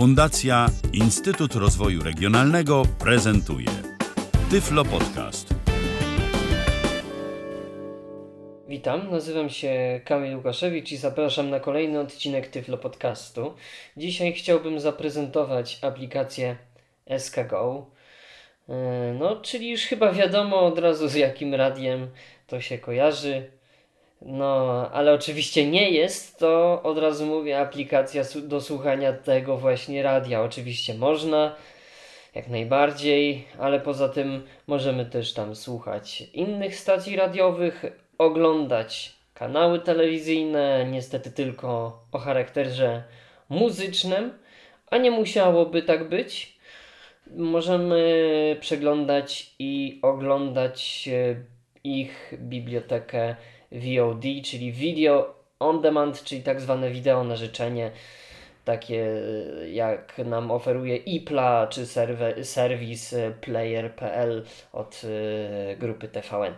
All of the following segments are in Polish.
Fundacja Instytut Rozwoju Regionalnego prezentuje Tyflo Podcast. Witam, nazywam się Kamil Łukaszewicz i zapraszam na kolejny odcinek Tyflo Podcastu. Dzisiaj chciałbym zaprezentować aplikację SKGO. Yy, No, czyli już chyba wiadomo od razu z jakim radiem to się kojarzy. No, ale oczywiście nie jest to, od razu mówię, aplikacja do słuchania tego właśnie radia. Oczywiście można, jak najbardziej, ale poza tym możemy też tam słuchać innych stacji radiowych, oglądać kanały telewizyjne, niestety tylko o charakterze muzycznym, a nie musiałoby tak być. Możemy przeglądać i oglądać e, ich bibliotekę VOD, czyli Video on Demand, czyli tak zwane wideo na życzenie, takie e, jak nam oferuje IPLA czy serwis e, player.pl od e, grupy TVN.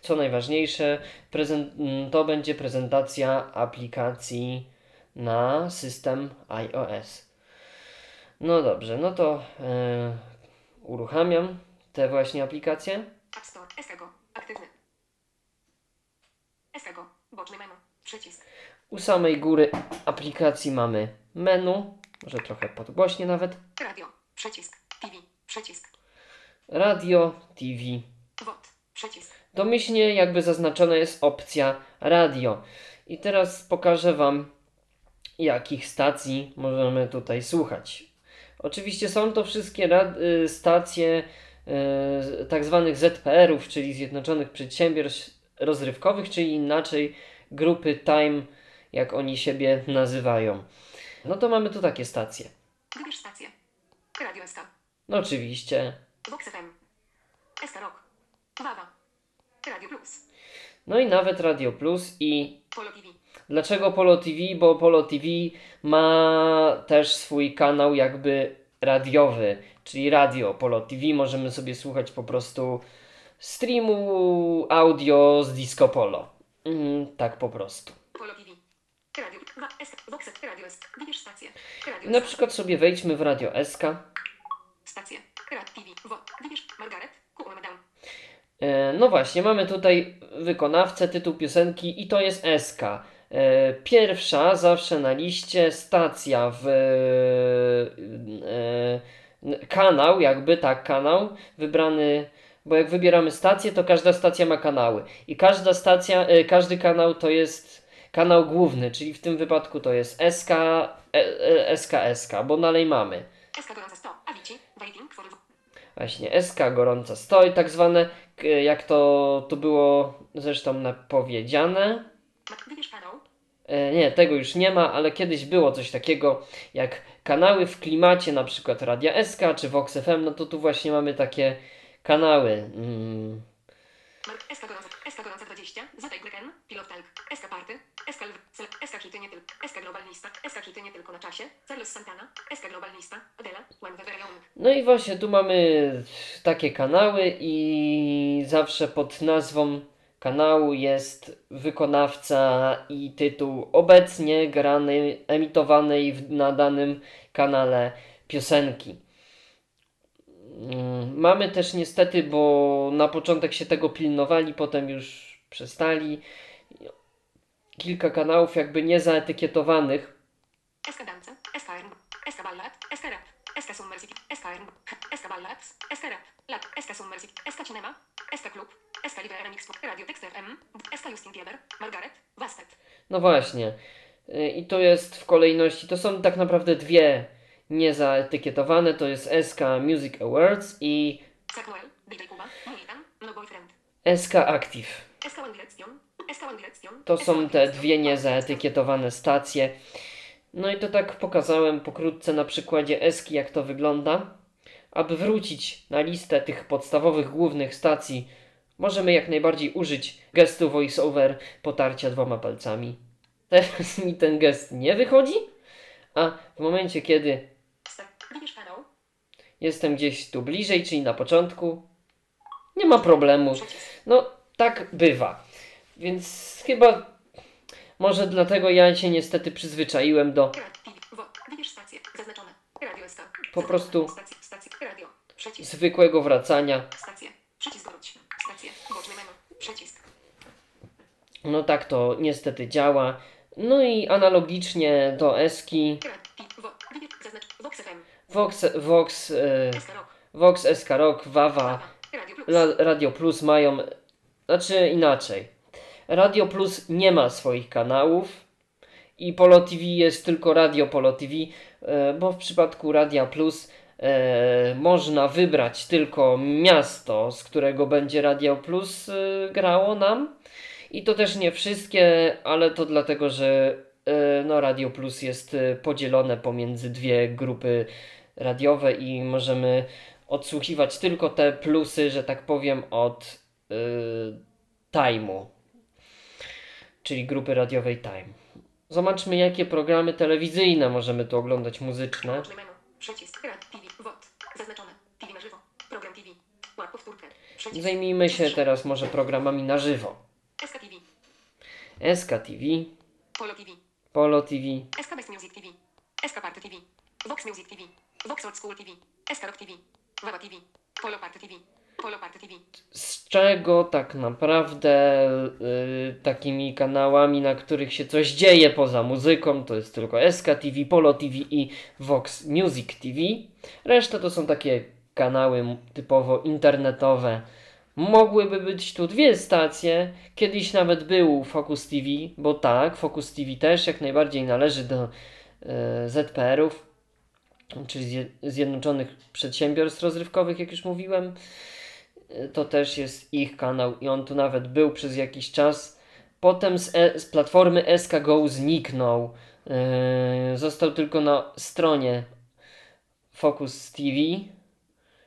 Co najważniejsze, to będzie prezentacja aplikacji na system iOS. No dobrze, no to e, uruchamiam te właśnie aplikacje. App Store. Boczny menu. Przycisk. U samej góry aplikacji mamy menu, może trochę podgłośnie nawet, Radio. Przycisk. TV. Przycisk. radio, TV. WOD. Przycisk. Domyślnie jakby zaznaczona jest opcja radio. I teraz pokażę Wam, jakich stacji możemy tutaj słuchać. Oczywiście są to wszystkie y, stacje y, tak zwanych ZPR-ów, czyli Zjednoczonych Przedsiębiorstw Rozrywkowych, czyli inaczej grupy Time, jak oni siebie nazywają. No to mamy tu takie stacje. Wybierz stację. Radio SK. No oczywiście. Vox FM. SK Rock. Wawa. Radio Plus. No i nawet Radio Plus i Polo TV. Dlaczego Polo TV? Bo Polo TV ma też swój kanał jakby radiowy, czyli radio Polo TV. Możemy sobie słuchać po prostu streamu audio z Disco Polo. Mhm, tak po prostu. Na przykład sobie wejdźmy w Radio SK. Stację. E, No właśnie, mamy tutaj wykonawcę, tytuł piosenki i to jest SK. E, Pierwsza zawsze na liście stacja w e, kanał, jakby tak, kanał wybrany, bo jak wybieramy stację, to każda stacja ma kanały i każda stacja, e, każdy kanał to jest kanał główny, czyli w tym wypadku to jest SK, e, e, SK, SK, bo dalej mamy. SK gorąca 100. Avicii. Waiting for... Właśnie SK gorąca stoi, tak zwane, jak to tu było zresztą napowiedziane. Ma- Wybierz kanał. Nie, tego już nie ma, ale kiedyś było coś takiego jak kanały w klimacie, na przykład Radia SK czy Vox FM, no to tu właśnie mamy takie kanały. Mm. Mar- SK gorąca. SK gorąca 20. Zatek Blacken. Pilot Talk. SK Party. SK Lw. Sel- SK Hity nie tylko. SK Global Lista. SK Hity nie tylko na czasie. Carlos Santana. SK Global Lista. Adela. No i właśnie tu mamy takie kanały i zawsze pod nazwą kanału jest wykonawca i tytuł obecnie granej, emitowanej na danym kanale piosenki. Mm, Mamy też niestety, bo na początek się tego pilnowali, potem już przestali. Kilka kanałów jakby niezaetykietowanych, Ballad. Rap. Rap. Lat. Cinema. Radio Dexter M. Justin Bieber. Margaret. No właśnie. Y, I to jest w kolejności. To są tak naprawdę dwie niezaetykietowane. To jest SK Music Awards i SK. No Active. To są te dwie niezaetykietowane stacje. No i to tak pokazałem pokrótce na przykładzie Eski, jak to wygląda. Aby wrócić na listę tych podstawowych głównych stacji, możemy jak najbardziej użyć gestu voiceover potarcia dwoma palcami. Teraz mi ten gest nie wychodzi, a w momencie, kiedy. Jestem gdzieś tu bliżej, czyli na początku, nie ma problemu. No, tak bywa. Więc chyba może dlatego ja się niestety przyzwyczaiłem do. Po prostu zwykłego wracania. No tak to niestety działa. No i analogicznie do Eski, Rad. Pi. Wo. Wybierz. Zaznacz. Vox FM. Vox, Vox, e. Vox, SK Rock, Wawa, Radio Plus mają, znaczy inaczej. Radio Plus nie ma swoich kanałów i Polo TV jest tylko Radio Polo TV, e, bo w przypadku Radia Plus e, można wybrać tylko miasto, z którego będzie Radio Plus e, grało nam. I to też nie wszystkie, ale to dlatego, że e, no, Radio Plus jest e, podzielone pomiędzy dwie grupy radiowe i możemy odsłuchiwać tylko te plusy, że tak powiem, od y, Time'u, czyli grupy radiowej Time. Zobaczmy, jakie programy telewizyjne możemy tu oglądać muzyczne. Boczne menu. Przycisk. Rad. TV. WOT. Zaznaczone. TV na żywo. Program TV. Łap powtórkę. Przycisk. Zajmijmy się teraz może programami na żywo. SK TV. SK TV, Polo TV. Polo TV, SK Best Music TV. SK Party TV. Vox Music TV. Vox Old School TV. SK Rock TV. Wawa TV. Polo Party TV. Polo Party TV. z czego tak naprawdę y, takimi kanałami, na których się coś dzieje poza muzyką, to jest tylko SK TV, Polo TV i Vox Music TV. Reszta to są takie kanały typowo internetowe. Mogłyby być tu dwie stacje. Kiedyś nawet był Focus TV, bo tak, Focus TV też jak najbardziej należy do y, ZPR-ów, czyli Zje- Zjednoczonych Przedsiębiorstw Rozrywkowych, jak już mówiłem to też jest ich kanał i on tu nawet był przez jakiś czas. Potem z, e, z platformy SK Go zniknął. Yy, został tylko na stronie Focus TV,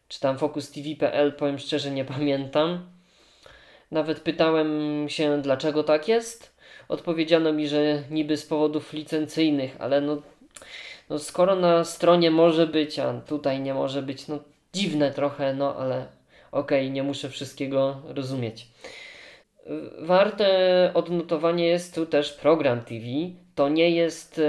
czy tam focustv.pl, powiem szczerze, nie pamiętam. Nawet pytałem się, dlaczego tak jest. Odpowiedziano mi, że niby z powodów licencyjnych, ale no, no skoro na stronie może być, a tutaj nie może być, no dziwne trochę, no ale okej, nie muszę wszystkiego rozumieć. Warte odnotowanie jest tu też program TV. To nie jest.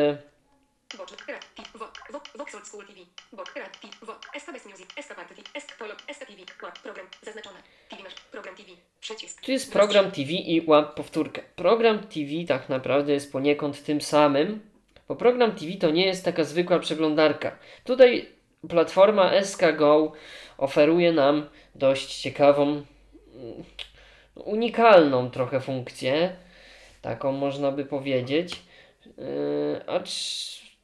Tu jest program TV i łap powtórkę. Program TV tak naprawdę jest poniekąd tym samym, bo program TV to nie jest taka zwykła przeglądarka. Tutaj platforma SK Go oferuje nam dość ciekawą, mm, unikalną trochę funkcję. Taką można by powiedzieć. Yy, A czy,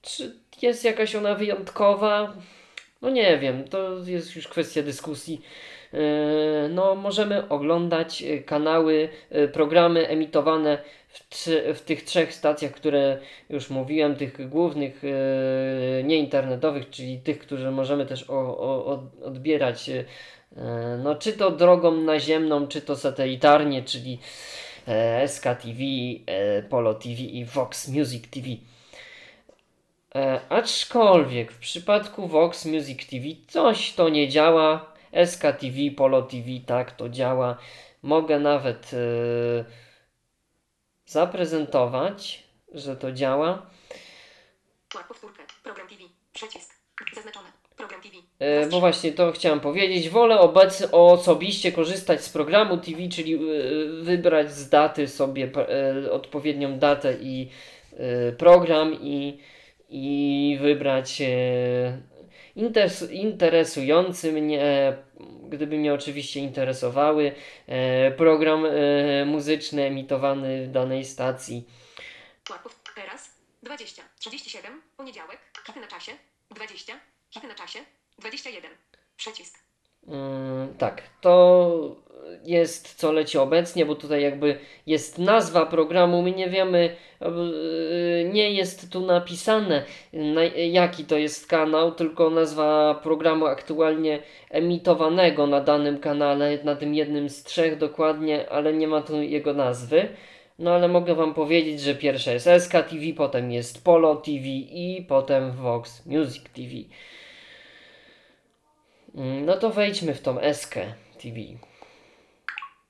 czy jest jakaś ona wyjątkowa? No nie wiem, to jest już kwestia dyskusji. Yy, No, możemy oglądać kanały, yy, programy emitowane w, trzy, w tych trzech stacjach, które już mówiłem, tych głównych, yy, nieinternetowych, czyli tych, które możemy też o, o, od- odbierać, yy, yy, no, czy to drogą naziemną, czy to satelitarnie, czyli e, SK TV, e, Polo TV i Vox Music TV. E, aczkolwiek w przypadku Vox Music TV coś to nie działa. SK TV, Polo TV, tak to działa. Mogę nawet e, zaprezentować, że to działa. Powtórkę. Program TV. Przycisk. Zaznaczone. Program TV. E, bo właśnie to chciałem powiedzieć. Wolę obecnie osobiście korzystać z programu TV, czyli e, wybrać z daty sobie e, odpowiednią datę i program i, i wybrać interes, interesujący mnie, gdyby mnie oczywiście interesowały, e, program e, muzyczny emitowany w danej stacji. Powtórkę. Teraz. 20. 37. Poniedziałek. Hity na czasie. 20. Hity na czasie. 21. Przycisk. Mm, tak, to jest co leci obecnie, bo tutaj jakby jest nazwa programu, my nie wiemy, yy, nie jest tu napisane na, jaki to jest kanał, tylko nazwa programu aktualnie emitowanego na danym kanale, na tym jednym z trzech dokładnie, ale nie ma tu jego nazwy. No ale mogę Wam powiedzieć, że pierwsza jest SK TV, potem jest Polo TV i potem Vox Music TV. Mm, No to wejdźmy w tą TV.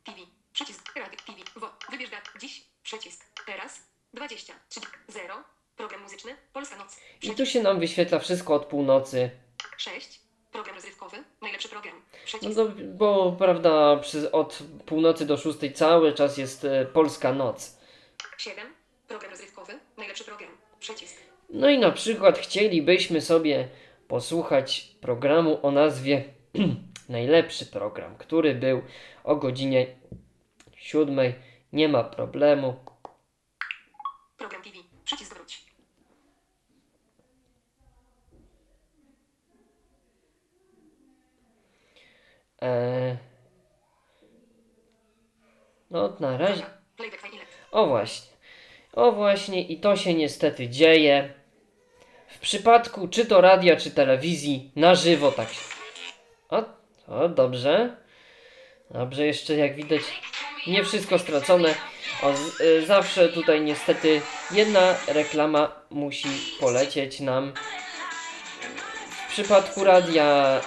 TV. Przycisk. Radio. TV. Wo. Wybierz dat. Dziś. Przycisk. Teraz. 20. 3. 0. Program muzyczny. Polska noc. I tu się nam wyświetla wszystko od północy. 6. Program rozrywkowy. Najlepszy program. No Przycisk. to, bo prawda, przy, od północy do szóstej cały czas jest e, polska noc. 7. Program rozrywkowy. Najlepszy program. Przycisk. No i na przykład chcielibyśmy sobie posłuchać programu o nazwie Najlepszy program, który był o godzinie siódmej. Nie ma problemu. Program TV. Przycisk wróć. Eee, no na razie. O właśnie. O właśnie i to się niestety dzieje. W przypadku czy to radia, czy telewizji na żywo tak się. O, o dobrze. Dobrze, jeszcze jak widać nie wszystko stracone. O, y, zawsze tutaj niestety jedna reklama musi polecieć nam. W przypadku radia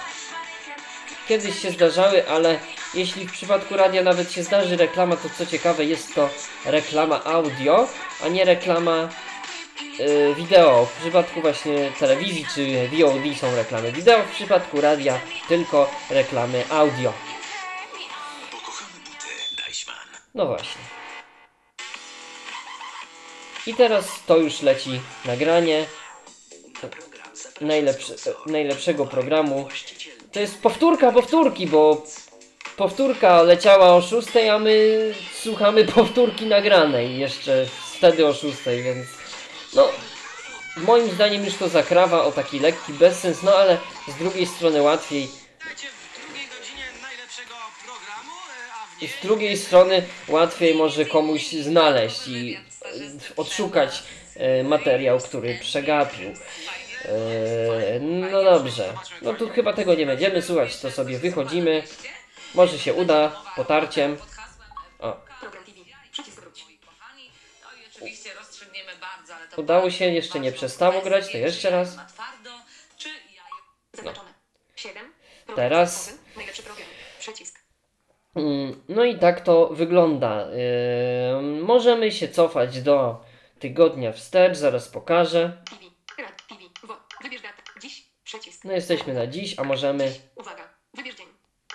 kiedyś się zdarzały, ale jeśli w przypadku radia nawet się zdarzy reklama, to co ciekawe jest to reklama audio, a nie reklama y, wideo. W przypadku właśnie telewizji czy VOD są reklamy wideo, w przypadku radia tylko reklamy audio. No właśnie. I teraz to już leci nagranie najlepsze, najlepszego programu. To jest powtórka powtórki, bo powtórka leciała o 6, a my słuchamy powtórki nagranej jeszcze wtedy o 6, więc no moim zdaniem już to zakrawa o taki lekki bezsens, no ale z drugiej strony łatwiej z drugiej strony łatwiej może komuś znaleźć i e, odszukać e, materiał, który przegapił. E, no dobrze, no tu chyba tego nie będziemy słuchać, to sobie wychodzimy. Może się uda potarciem. O. No Udało się, jeszcze nie przestało grać, to jeszcze raz. Na twardo, czy jajo Zaznaczone. 7. Program Teraz- rozrywkowy. Najlepszy program. Przycisk. Mm, No i tak to wygląda. Ym, możemy się cofać do tygodnia wstecz, zaraz pokażę. No jesteśmy na dziś, a możemy. Uwaga. Wybierz dzień.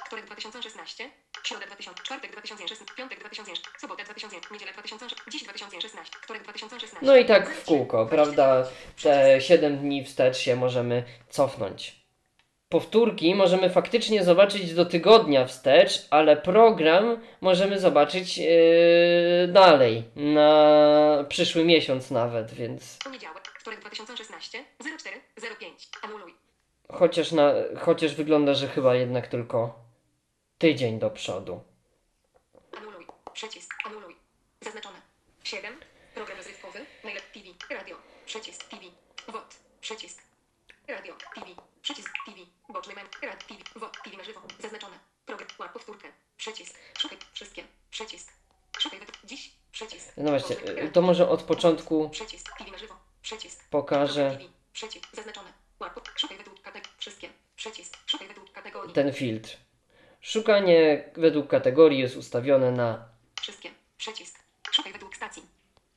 Wtorek 2016. Środa 2000. Czwartek 2016. Piątek 2016. Sobota 2000. Niedziela 2016. Dziś 2016. Wtorek 2016. No i tak w kółko, prawda? Te 7 dni wstecz się możemy cofnąć. Powtórki możemy faktycznie zobaczyć do tygodnia wstecz, ale program możemy zobaczyć yy, dalej, na przyszły miesiąc nawet, więc Poniedziałek. Wtorek 2016. 04. 05. Anuluj. chociaż, na, chociaż wygląda, że chyba jednak tylko tydzień do przodu. Anuluj. Przycisk. Anuluj. Zaznaczone. 7. Program rozrywkowy. Najlepiej TV. Radio. Przycisk. TV. WOT. Przycisk. Radio. TV. Przycisk. TV. Boczny mem. Rad. TV. WOT. TV na żywo. Zaznaczone. Program. Łap powtórkę. Przycisk. Szukaj. Wszystkie. Przycisk. Szukaj. według- Dziś. Przycisk. No właśnie, Rad. to może od początku Przycisk. TV na żywo. Przycisk. pokażę. Przycisk. Zaznaczone. Łap. Szukaj według kategorii. Wszystkie. Przycisk. Szukaj według kategorii. ten filtr. Szukanie według kategorii jest ustawione na Wszystkie. Przycisk. Szukaj według stacji.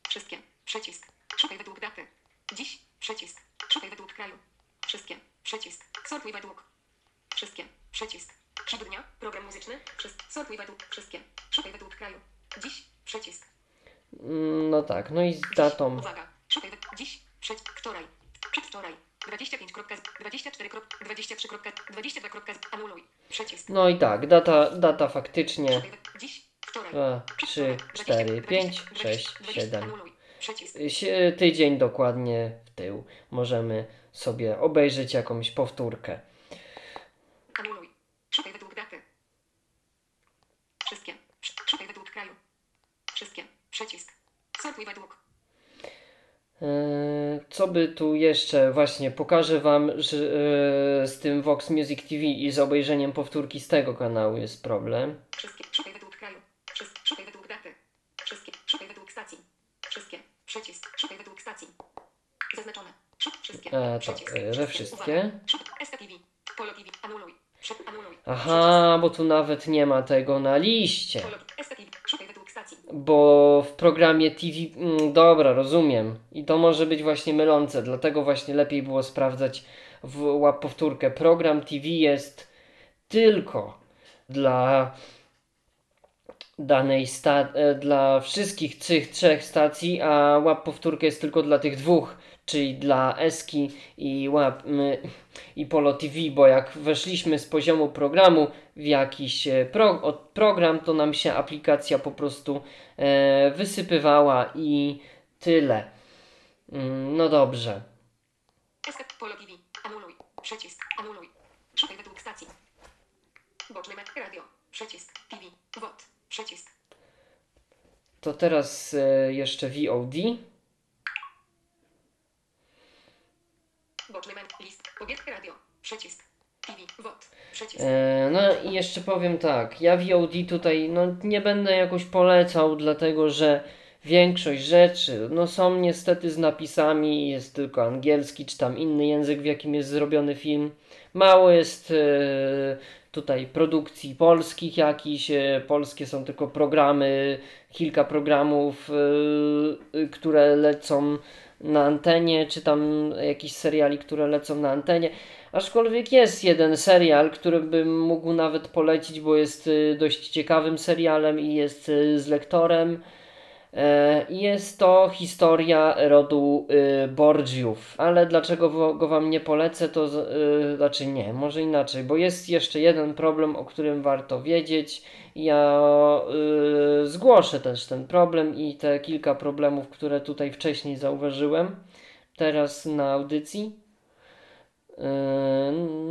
Wszystkie. Przycisk. Szukaj według daty. Dziś. Przycisk. Szukaj według kraju. Wszystkie. Przycisk. Sortuj według. Wszystkie. Przycisk. Hit dnia. Program muzyczny. Wszystkie. Sortuj według. Wszystkie. Szukaj według kraju. Dziś. Przycisk. Mm, No tak, no i z Dziś. datą. Uwaga. Szukaj według. Dziś. Przycisk. Wczoraj. Przedwczoraj. 25.24.23.22. Anuluj. Przycisk. No i tak, data, data faktycznie. Dziś. Wczoraj. 2, 3, 4, 5, 6, 7. Anuluj. Przycisk. Sie- Tydzień dokładnie w tył. Możemy sobie obejrzeć jakąś powtórkę. Anuluj. Szukaj według daty. Wszystkie. Sz- Szukaj według kraju. Wszystkie. Przycisk. Sortuj według. Eee, Co by tu jeszcze? Właśnie pokażę Wam, że e, z tym Vox Music TV i z obejrzeniem powtórki z tego kanału jest problem. Wszystkie. Szukaj według kraju. Wszystkie. Szukaj według daty. Wszystkie. Szukaj według stacji. Wszystkie. Przycisk. Szukaj według stacji. Zaznaczone. Szuk. Wszystkie. E, to, Przycisk. e, we wszystkie. Uwaga. Szukaj. SKTV. Polo Anuluj. Przy, anuluj. Aha, bo tu nawet nie ma tego na liście. Bo w programie TV. Mm, dobra, rozumiem. I to może być właśnie mylące, dlatego właśnie lepiej było sprawdzać w łap powtórkę. Program TV jest tylko dla danej e, dla wszystkich tych trzech stacji, a łap powtórkę jest tylko dla tych dwóch, czyli dla Eski i łap i Polo TV, bo jak weszliśmy z poziomu programu w jakiś e, pro, program, to nam się aplikacja po prostu e, wysypywała i tyle. Mm, No dobrze. Polo TV. Anuluj. Przycisk. Anuluj. Szukaj według stacji. Boczny. Radio. Przycisk. TV. WOT. Przycisk. To teraz e, jeszcze VOD. List. Radio. Przycisk. TV. Przycisk. E, no i jeszcze powiem tak, ja VOD tutaj no, nie będę jakoś polecał, dlatego że większość rzeczy no, są niestety z napisami, jest tylko angielski czy tam inny język, w jakim jest zrobiony film. Mało jest e, tutaj produkcji polskich jakichś, e, polskie są tylko programy, kilka programów, e, e, które lecą na antenie, czy tam jakichś seriali, które lecą na antenie. Aczkolwiek jest jeden serial, który bym mógł nawet polecić, bo jest dość ciekawym serialem i jest z lektorem. E, Jest to historia rodu y, Borgiów. Ale dlaczego go wam nie polecę, to y, znaczy nie, może inaczej, bo jest jeszcze jeden problem, o którym warto wiedzieć. Ja y, zgłoszę też ten problem i te kilka problemów, które tutaj wcześniej zauważyłem, teraz na audycji. Yy,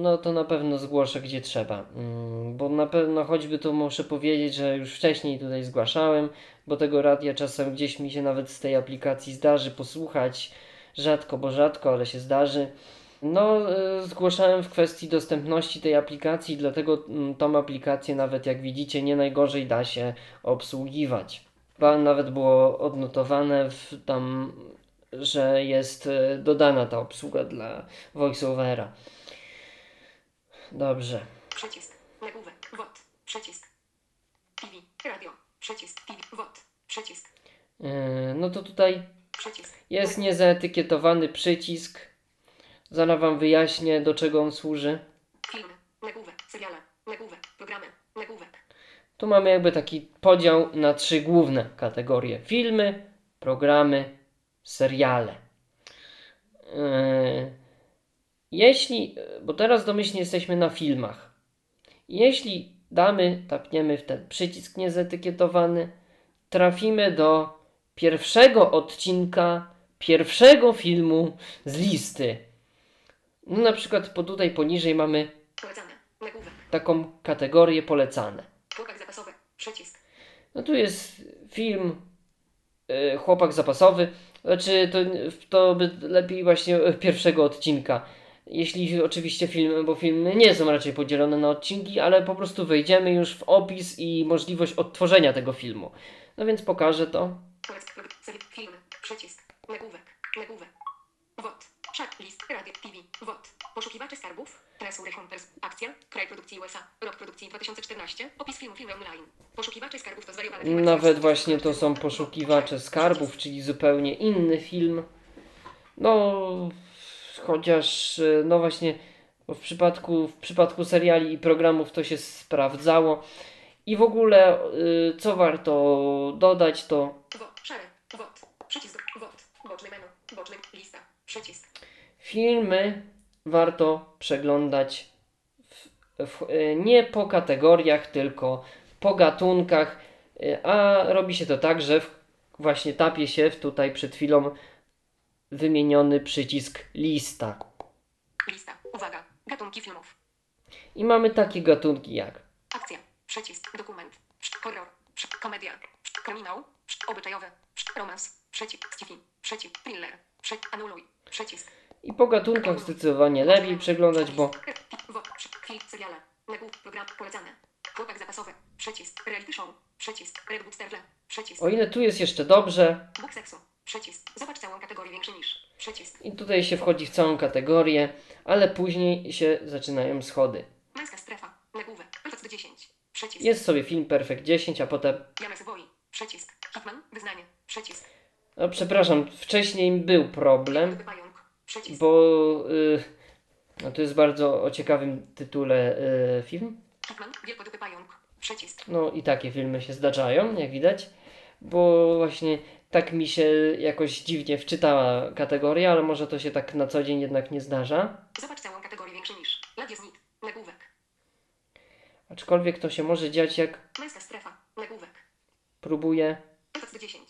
No to na pewno zgłoszę gdzie trzeba, Yy, bo na pewno choćby to muszę powiedzieć, że już wcześniej tutaj zgłaszałem, bo tego radia czasem gdzieś mi się nawet z tej aplikacji zdarzy posłuchać, rzadko, bo rzadko, ale się zdarzy. No, yy, zgłaszałem w kwestii dostępności tej aplikacji, dlatego mm, tą aplikację nawet jak widzicie nie najgorzej da się obsługiwać. Nawet było odnotowane w tam że jest e, dodana ta obsługa dla voiceovera. Dobrze. Przycisk. Nagłówek. WOT. Przycisk. TV. Radio. Przycisk. TV. WOT. Przycisk. Yy, No to tutaj Przycisk. jest niezaetykietowany przycisk. Zaraz Wam wyjaśnię, do czego on służy. Filmy. Nagłówek. Seriale. Nagłówek. Programy. Nagłówek. Tu mamy jakby taki podział na trzy główne kategorie: filmy, programy, seriale. Yy, Jeśli, bo teraz domyślnie jesteśmy na filmach. Jeśli damy, tapniemy w ten przycisk niezetykietowany, trafimy do pierwszego odcinka pierwszego filmu z listy. No na przykład po tutaj poniżej mamy taką kategorię polecane. Chłopak zapasowy. Przycisk. No tu jest film y, Chłopak zapasowy. Znaczy to, to by lepiej właśnie pierwszego odcinka. Jeśli oczywiście filmy, bo filmy nie są raczej podzielone na odcinki, ale po prostu wejdziemy już w opis i możliwość odtworzenia tego filmu. No więc pokażę to. Filmy. Przycisk. Nagłówek. Nagłówek. WOT. Szat. List. Radio. TV. WOT. Poszukiwacze skarbów. Tresure Hunters. Akcja. Kraj produkcji USA. Rok produkcji 2014. Opis filmu. Filmy online. Poszukiwacze skarbów to zwariowane. Nawet właśnie to są poszukiwacze skarbów, czyli zupełnie inny film. No, chociaż, no właśnie, w przypadku, w przypadku seriali i programów to się sprawdzało. I w ogóle, y, co warto dodać, to. Szare. WOT. Przycisk. WOT. Boczny menu. Boczny. Lista. Przycisk. filmy warto przeglądać w, w, y, nie po kategoriach, tylko po gatunkach, y, a robi się to tak, że w, właśnie tapie się w tutaj przed chwilą wymieniony przycisk lista. Lista. Uwaga. Gatunki filmów. I mamy takie gatunki jak Akcja. Przycisk. Dokument. Horror. Komedia. Kryminał. Przy- Romans. Przycisk. Sci-fi. Przycisk. Thriller. Przy- Anuluj. Przycisk. i po gatunkach zdecydowanie lepiej przeglądać, bo WOT. Przy- Film. Seriale. Nagłów. Program. Polecane. Chłopak zapasowy. Przycisk. Reality show. Przycisk. Red Booksterle. Przycisk. o ile tu jest jeszcze dobrze, Bóg seksu. Przycisk. Zobacz całą kategorię większy niż. Przycisk. i tutaj się wchodzi w całą kategorię, ale później się zaczynają schody. Męska strefa. Nagłówek. Perfect 10. Przycisk. Jest sobie film Perfect 10, a potem James. Przycisk. Hitman. Wyznanie. Przycisk. No przepraszam, wcześniej był problem. Przycisk. bo y, No to jest bardzo o ciekawym tytule y, film. Hitman, wielkodupy pająk. Przycisk. No i takie filmy się zdarzają, jak widać, bo właśnie tak mi się jakoś dziwnie wczytała kategoria, ale może to się tak na co dzień jednak nie zdarza. Zobacz całą kategorię większy niż. Lat jest nit. Nagłówek. Aczkolwiek to się może dziać jak Męska strefa. Nagłówek. próbuję. Efekt 10.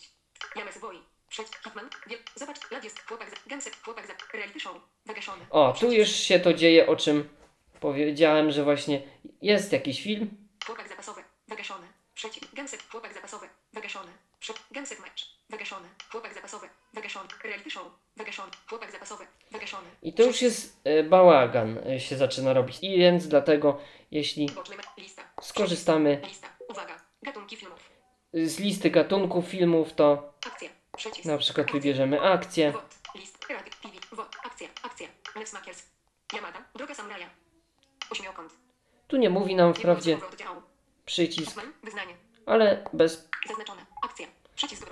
O, tu już się to dzieje, o czym powiedziałem, że właśnie jest jakiś film. Chłopak zapasowy. Wygaszony. Gęsek. Chłopak zapasowy. Wygaszony. Przy... Gęsek mecz. Wygaszony. Chłopak zapasowy. Wygaszony. Reality show. Wygaszony. Chłopak zapasowy. Wygaszony. I to już jest e, bałagan e, się zaczyna robić. I więc dlatego, jeśli skorzystamy z listy gatunków filmów, to. Przycisk. na przykład Akcja. wybierzemy akcję. Wod. List. TV. Wod. Akcja. Yamada. Droga samuraja. Ośmiokąt. Tu nie mówi nam wprawdzie przycisk, ale bez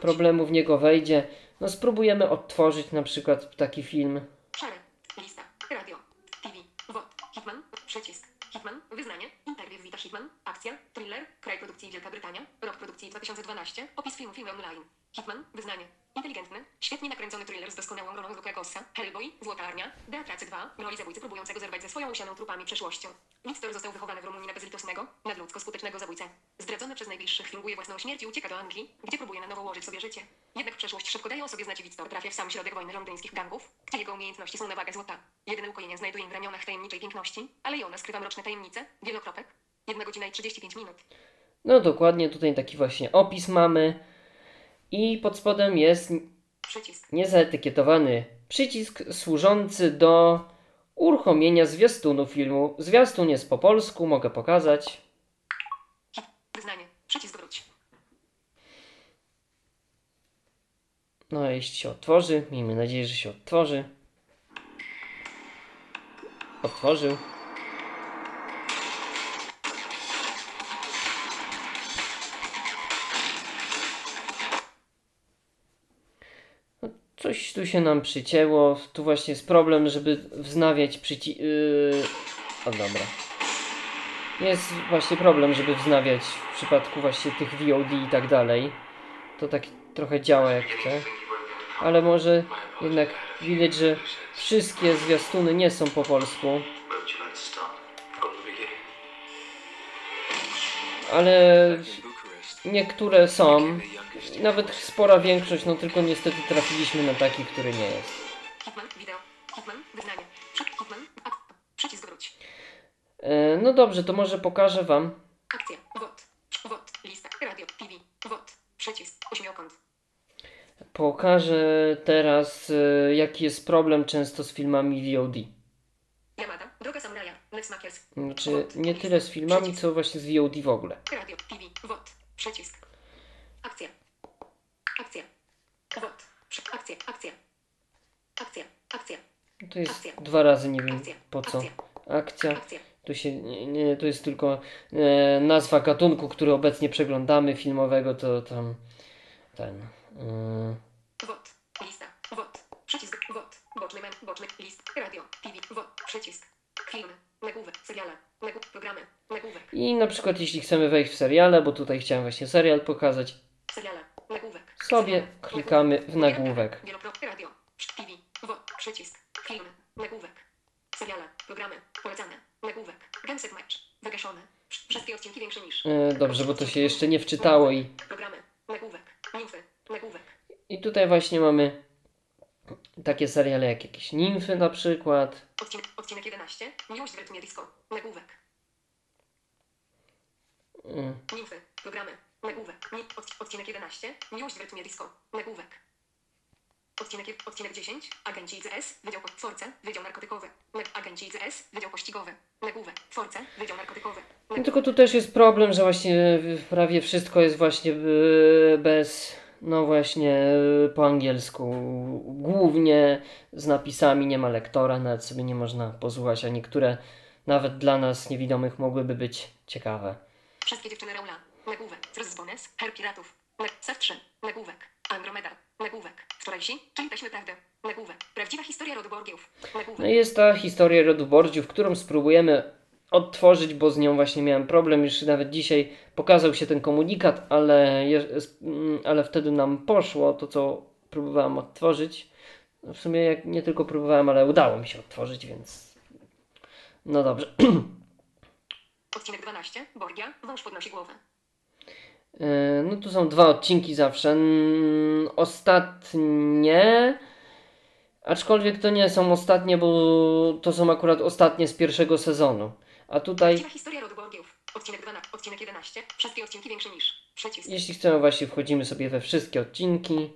problemu w niego wejdzie. No spróbujemy odtworzyć na przykład taki film. Szary. Lista. Radio. TV. Wod. Hitman. Przycisk. Hitman. Wyznanie. Hitman. Akcja. Thriller. Kraj produkcji Wielka Brytania. Rok produkcji 2012. Opis filmu Filmy Online. Hitman. Wyznanie. Inteligentny. Świetnie nakręcony thriller z doskonałą rolą Luka Gossa. Hellboy. Złota Armia. Beatracy 2. Roli zabójcy próbującego zerwać ze swoją usianą trupami przeszłością. Wiktor został wychowany w Rumunii na bezlitosnego, nadludzko skutecznego zabójcę. Zdradzony przez najbliższych finguje własną śmierć i ucieka do Anglii, gdzie próbuje na nowo ułożyć sobie życie. Jednak przeszłość szybko daje o sobie znać i Wiktor trafia w sam środek wojny londyńskich gangów, gdzie jego umiejętności są na wagę złota. Jedyne ukojenie znajduje w ramionach tajemniczej piękności, ale i ona skrywa mroczne tajemnice, wielokropek. Jedna godzina i 35 minut. No dokładnie tutaj taki właśnie opis mamy. I pod spodem jest Przycisk. niezaetykietowany przycisk służący do uruchomienia zwiastunu filmu. Zwiastun jest po polsku, mogę pokazać. Wyznanie. Przycisk wróć. No, jeśli się otworzy, miejmy nadzieję, że się otworzy. Otworzył. Coś tu się nam przycięło. Tu właśnie jest problem, żeby wznawiać przyci... Yy... O dobra. Jest właśnie problem, żeby wznawiać w przypadku właśnie tych VOD i tak dalej. To tak trochę działa jak chce. Ale może jednak widać, że wszystkie zwiastuny nie są po polsku. Ale niektóre są. Nawet spora większość, no tylko niestety trafiliśmy na taki, który nie jest. E, No dobrze, to może pokażę Wam. Akcja. Wod. Wod. Lista. Radio. TV. Wod. Przycisk. Ośmiokąt. Pokażę teraz, e, jaki jest problem często z filmami VOD. Yamada. Droga samuraja. Nefsmakers. Znaczy, nie tyle z filmami, co właśnie z VOD w ogóle. Radio. TV. Wod. Przycisk. Akcja. Akcja. Wod. Akcja. Akcja. Akcja. Akcja. To jest dwa razy, nie wiem Akcja. po co. Akcja. Akcja. Akcja. Tu się, nie, nie, to jest tylko e, nazwa gatunku, który obecnie przeglądamy filmowego, to tam ten. E, Wod. Lista. Wod. Przycisk. Wod. Boczny men. Boczny. List. Radio. TV. Wod. Przycisk. Filmy. Nagłówek. Seriale. Nagłówek. Programy. Nagłówek. I na przykład jeśli chcemy wejść w seriale, bo tutaj chciałem właśnie serial pokazać. Sobie klikamy w nagłówek. Radio. TV. Przycisk. Filmy. Nagłówek. Seriale. Programy. Polecane. Nagłówek. Gęsek mecz. Wygaszony. Wszystkie odcinki większe niż. E, dobrze, bo to się jeszcze nie wczytało i, Programy. Nagłówek. Nimfy. Nagłówek. i tutaj właśnie mamy takie seriale jak jakieś nimfy na przykład. Odcinek, odcinek 11. Miłość w rytmie disco. Nagłówek. Mm, Nimfy. Programy. Nagłówek. Od, odcinek 11. Miłość w rytmie disco. Nagłówek. Odcinek, odcinek 10. Agenci ICS. Wydział Force. Wydział narkotykowy. Agenci ICS. Wydział pościgowy. Nagłówek. Force. Wydział narkotykowy. No tylko tu też jest problem, że właśnie prawie wszystko jest właśnie e, bez, no właśnie e, po angielsku. Głównie z napisami, nie ma lektora, nawet sobie nie można posłuchać, a niektóre nawet dla nas niewidomych mogłyby być ciekawe. Wszystkie dziewczyny Raula. Nagłówek. Bonus. Her piratów. Nag, Sef 3. Nagłówek. Andromeda. Nagłówek. Wczorajsi, czyli taśmy prawdy. Nagłówek. Prawdziwa historia rodu Borgiów. Nagłówek. No jest ta historia rodu Borgiów, którą spróbujemy odtworzyć, bo z nią właśnie miałem problem. Już nawet dzisiaj pokazał się ten komunikat, ale, mm, ale wtedy nam poszło to, co próbowałem odtworzyć. No w sumie jak nie tylko próbowałem, ale udało mi się odtworzyć, więc no dobrze. Odcinek 12. Borgia. Wąż podnosi głowę. E, No tu są dwa odcinki zawsze. Mm, Ostatnie. Aczkolwiek to nie są ostatnie, bo to są akurat ostatnie z pierwszego sezonu. A tutaj, Prawdziwa historia rodu Borgiów. Odcinek 12. Odcinek 11. Wszystkie odcinki większe niż. Przycisk. jeśli chcemy, właśnie wchodzimy sobie we wszystkie odcinki.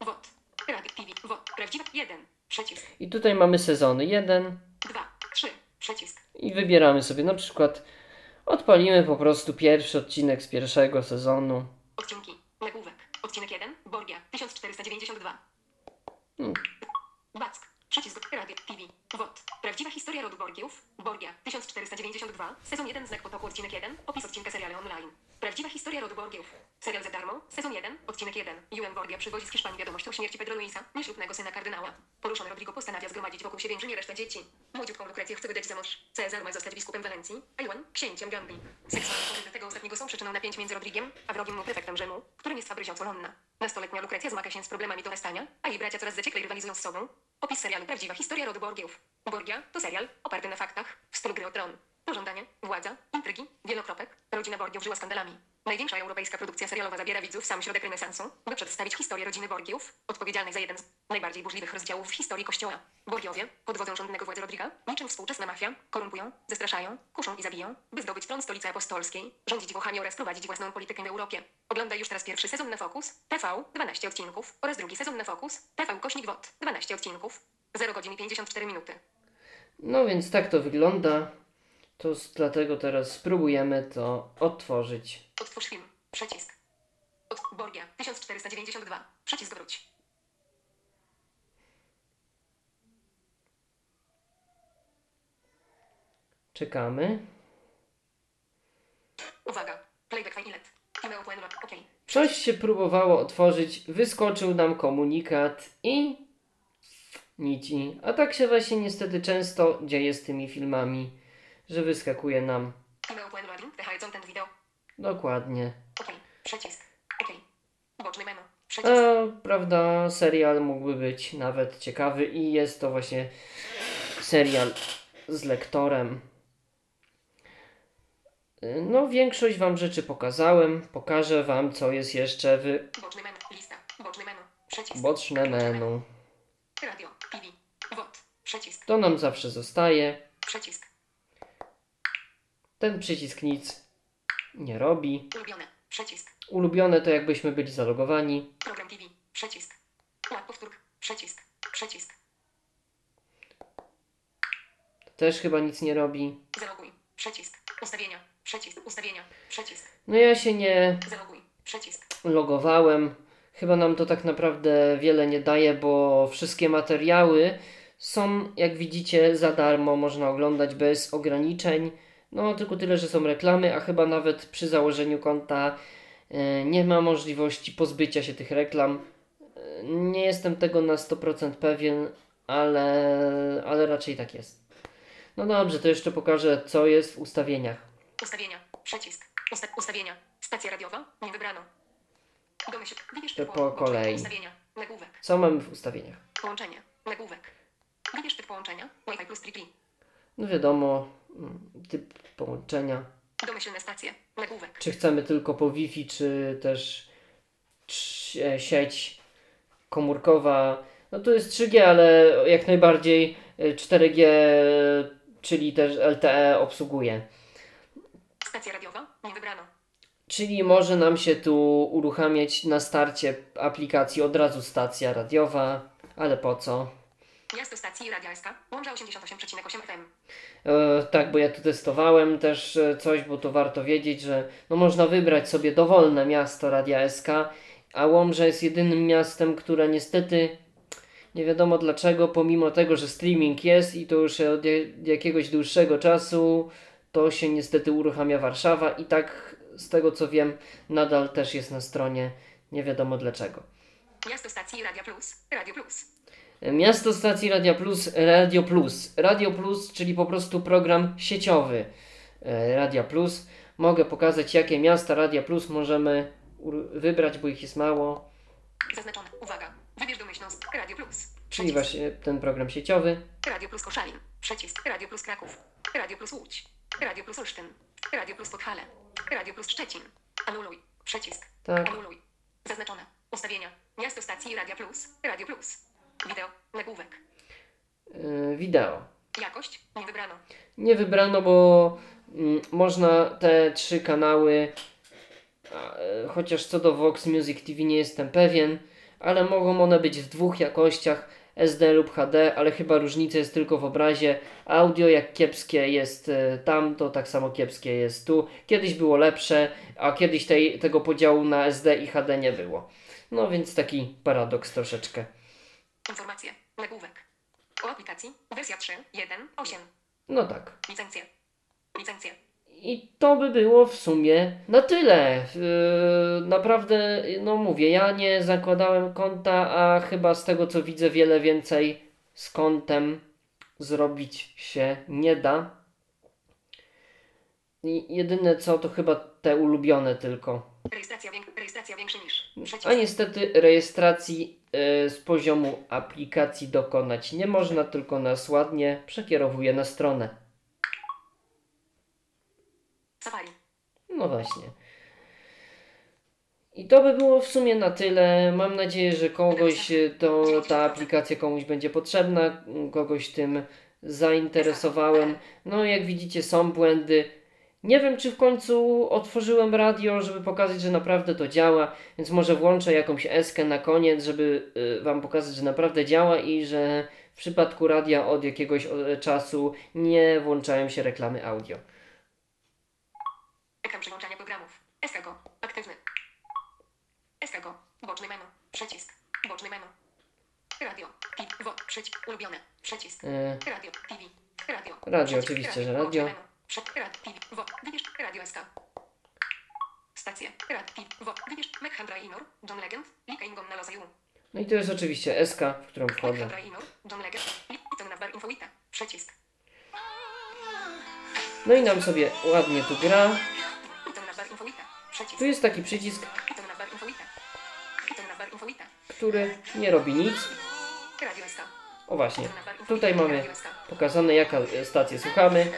WOT. Radio TV. WOT. Prawdziwa. 1. Przycisk. I tutaj mamy sezony 1 2. 3. Przycisk. i wybieramy sobie na przykład. Odpalimy po prostu pierwszy odcinek z pierwszego sezonu. Odcinki. Nagłówek. Odcinek 1. Borgia. 1492. Hmm. Back. Przycisk. Radio. TV. WOT. Prawdziwa historia rodu Borgiów. Borgia. 1492. Sezon 1. Znak potoku. Odcinek 1. Opis odcinka serialu online. Prawdziwa historia rodu Borgiów. Serial za darmo. Sezon 1. Odcinek 1. Ewan Borgia przywozi z Hiszpanii wiadomość o śmierci Pedro Luisa, nieślubnego syna kardynała. Poruszony Rodrigo postanawia zgromadzić wokół siebie inżynier resztę dzieci. Młodziutką Lukrecję chce wydać za mąż. Cezar ma zostać biskupem Walencji, a Ewan księciem Gambii. Seksualne tego ostatniego są przyczyną napięć między Rodrigiem, a wrogim mu prefektem Rzymu, którym jest Fabryzio Colonna. Nastoletnia Lukrecja zmaga się z problemami do restania, a jej bracia coraz zaciekle rywalizują z sobą. Opis serialu Prawdziwa historia rodu Borgiów. Borgia to serial oparty na faktach w stylu gry o tron. Pożądanie, władza, intrygi, wielokropek. Rodzina Borgiów żyła skandalami. Największa europejska produkcja serialowa zabiera widzów w sam środek renesansu, by przedstawić historię rodziny Borgiów, odpowiedzialnej za jeden z najbardziej burzliwych rozdziałów w historii Kościoła. Borgiowie, pod wodzą rządnego władzy Rodriga, niczym współczesna mafia, korumpują, zastraszają, kuszą i zabiją, by zdobyć tron stolicy apostolskiej, rządzić Włochami oraz prowadzić własną politykę w Europie. Oglądaj już teraz pierwszy sezon na Focus, TV, 12 odcinków, oraz drugi sezon na Focus, TV Kośnik WOT, 12 odcinków, 0 godzin i 54 minuty. No więc tak to wygląda. To s- dlatego teraz spróbujemy to odtworzyć. Odtwórz film. Przycisk. Od Borgia. 1492. Przycisk wróć. Czekamy. Uwaga. Playback failet. Email OK. Coś się próbowało otworzyć, wyskoczył nam komunikat i nici. A tak się właśnie niestety często dzieje z tymi filmami, że wyskakuje nam dokładnie. Przycisk. Boczny menu. Przycisk. A, prawda, serial mógłby być nawet ciekawy i jest to właśnie serial z lektorem. No, większość Wam rzeczy pokazałem. Pokażę Wam, co jest jeszcze w Boczny menu. Lista. Boczny menu. Przycisk. boczne menu. Przycisk. To nam zawsze zostaje. Przycisk. Ten przycisk nic nie robi. Ulubione. Przycisk. Ulubione to jakbyśmy byli zalogowani. Program TV. Przycisk. Powtórk. Przycisk. Przycisk. Też chyba nic nie robi. Zaloguj. Przycisk. Ustawienia. Przycisk. Ustawienia. Przycisk. No ja się nie Zaloguj. Przycisk. logowałem. Chyba nam to tak naprawdę wiele nie daje, bo wszystkie materiały są, jak widzicie, za darmo. Można oglądać bez ograniczeń. No, tylko tyle, że są reklamy, a chyba nawet przy założeniu konta e, nie ma możliwości pozbycia się tych reklam. E, Nie jestem tego na 100% pewien, ale, ale raczej tak jest. No dobrze, to jeszcze pokażę, co jest w ustawieniach. Ustawienia. Przycisk. Usta ustawienia. Stacja radiowa. Nie wybrano. Domyśl. Wybierz po kolei. Ustawienia. Nagłówek. Co mamy w ustawieniach? Połączenie. Nagłówek. Wybierz typ połączenia. Wi-Fi plus 3G. No wiadomo, mm, typ połączenia. Domyślne stacje. Nagłówek. Czy chcemy tylko po Wi-Fi, czy też e, sieć komórkowa. No to jest 3G, ale jak najbardziej e, 4G, czyli też LTE obsługuje. Stacja radiowa. Nie wybrano. Czyli może nam się tu uruchamiać na starcie aplikacji od razu stacja radiowa, ale po co? Miasto stacji Radia SK. Łącza 88,8 FM. E, tak, bo ja tu testowałem też e, coś, bo to warto wiedzieć, że no można wybrać sobie dowolne miasto Radia SK, a Łomża jest jedynym miastem, które niestety nie wiadomo dlaczego, pomimo tego, że streaming jest i to już od jakiegoś dłuższego czasu, to się niestety uruchamia Warszawa i tak z tego co wiem, nadal też jest na stronie, nie wiadomo dlaczego. Miasto stacji Radia Plus. Radio Plus. Miasto stacji Radia Plus, Radio Plus. Radio Plus, czyli po prostu program sieciowy e, Radia Plus. Mogę pokazać, jakie miasta Radia Plus możemy wybrać, bo ich jest mało. Zaznaczone. Uwaga. Wybierz domyślną Radio Plus. Czyli właśnie ten program sieciowy. Radio Plus Koszalin. Przycisk. Radio Plus Kraków. Radio Plus Łódź. Radio Plus Olsztyn. Radio Plus Podhale. Radio Plus Szczecin. Anuluj. Przycisk. Tak. Anuluj. Zaznaczone. Ustawienia. Miasto stacji Radia Plus. Radio Plus. Wideo. Nagłówek. Yy, wideo. Jakość. Nie wybrano. Nie wybrano, bo mm, można te trzy kanały, a, e, chociaż co do Vox Music TV nie jestem pewien, ale mogą one być w dwóch jakościach SD lub HD, ale chyba różnica jest tylko w obrazie. Audio jak kiepskie jest e, tam, to tak samo kiepskie jest tu. Kiedyś było lepsze, a kiedyś tej, tego podziału na SD i HD nie było. No więc taki paradoks troszeczkę. Informacje. Nagłówek. O aplikacji. Wersja 3. 1. 8. No tak. Licencje. Licencje. I to by było w sumie na tyle. Yy, naprawdę, no mówię, ja nie zakładałem konta, a chyba z tego co widzę, wiele więcej z kontem zrobić się nie da. I jedyne co to chyba te ulubione tylko. Rejestracja, więk- rejestracja większy niż. A niestety rejestracji z poziomu aplikacji dokonać nie można, tylko nas ładnie przekierowuje na stronę. Safari. No właśnie. I to by było w sumie na tyle. Mam nadzieję, że kogoś e, to, ta aplikacja komuś będzie potrzebna, kogoś tym zainteresowałem. No jak widzicie są błędy. Nie wiem czy w końcu otworzyłem radio, żeby pokazać, że naprawdę to działa, więc może włączę jakąś eskę na koniec, żeby y, wam pokazać, że naprawdę działa i że w przypadku radia od jakiegoś o, czasu nie włączają się reklamy audio. Ekran przełączania programów. SKGO. Aktywny. SKGO. Boczny menu. Przycisk. Boczny menu. Radio. TV. Przycisk. Ulubione. Przycisk. E, Radio. TV. Radio. Radio, oczywiście, że radio. Menu. Przy. Radio. TV. Wo. Wybierz. Radio SK. Stacje. Radio. TV. Wo. Wybierz. Mekhandra Inur. John Legend. Lika Ingon na Lozaju. No i to jest oczywiście SK, w którą wchodzę. Mekhandra Inur. John Legend. Liton na bar Infoita. Przycisk. No i nam sobie ładnie tu gra. Tu jest taki przycisk, który nie robi nic. O właśnie, tutaj mamy pokazane jaka stację słuchamy.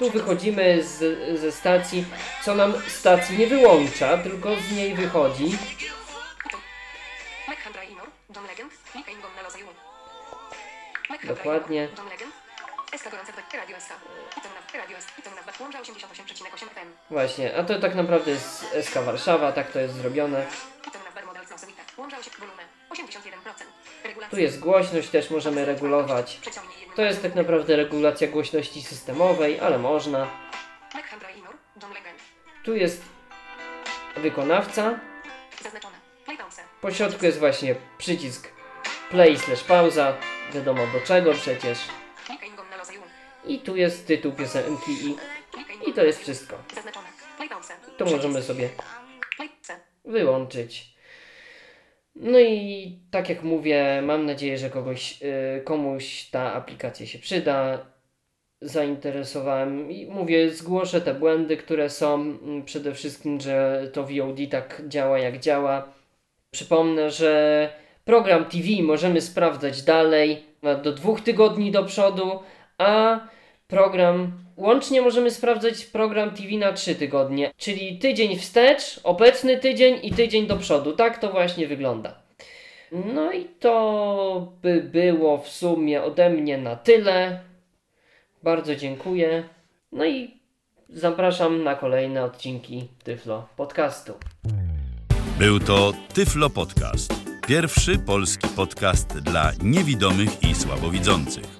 Tu wychodzimy z, ze stacji, co nam stacji nie wyłącza, tylko z niej wychodzi. Dokładnie. John Legend, SK gorące dwa, Radio SK. Iton na Radio SK, Iton na łącza 88,8 FM. Właśnie, a to tak naprawdę jest SK Warszawa, tak to jest zrobione. Iton na bar model Cnosowita. Łącza 8, wolumen 81%. Regulacja. Tu jest głośność, też możemy regulować. To jest tak naprawdę regulacja głośności systemowej, ale można. Tu jest wykonawca. Po środku jest właśnie przycisk play slash pauza. Wiadomo do czego przecież. I tu jest tytuł piosenki i, i to jest wszystko. To możemy sobie wyłączyć. No i tak jak mówię, mam nadzieję, że kogoś, y, komuś ta aplikacja się przyda. Zainteresowałem i mówię, zgłoszę te błędy, które są. Mm, Przede wszystkim, że to VOD tak działa, jak działa. Przypomnę, że program TV możemy sprawdzać dalej do dwóch tygodni do przodu, a program łącznie możemy sprawdzać program TV na trzy tygodnie, czyli tydzień wstecz, obecny tydzień i tydzień do przodu. Tak to właśnie wygląda. No i to by było w sumie ode mnie na tyle. Bardzo dziękuję. No i zapraszam na kolejne odcinki Tyflo Podcastu. Był to Tyflo Podcast. Pierwszy polski podcast dla niewidomych i słabowidzących.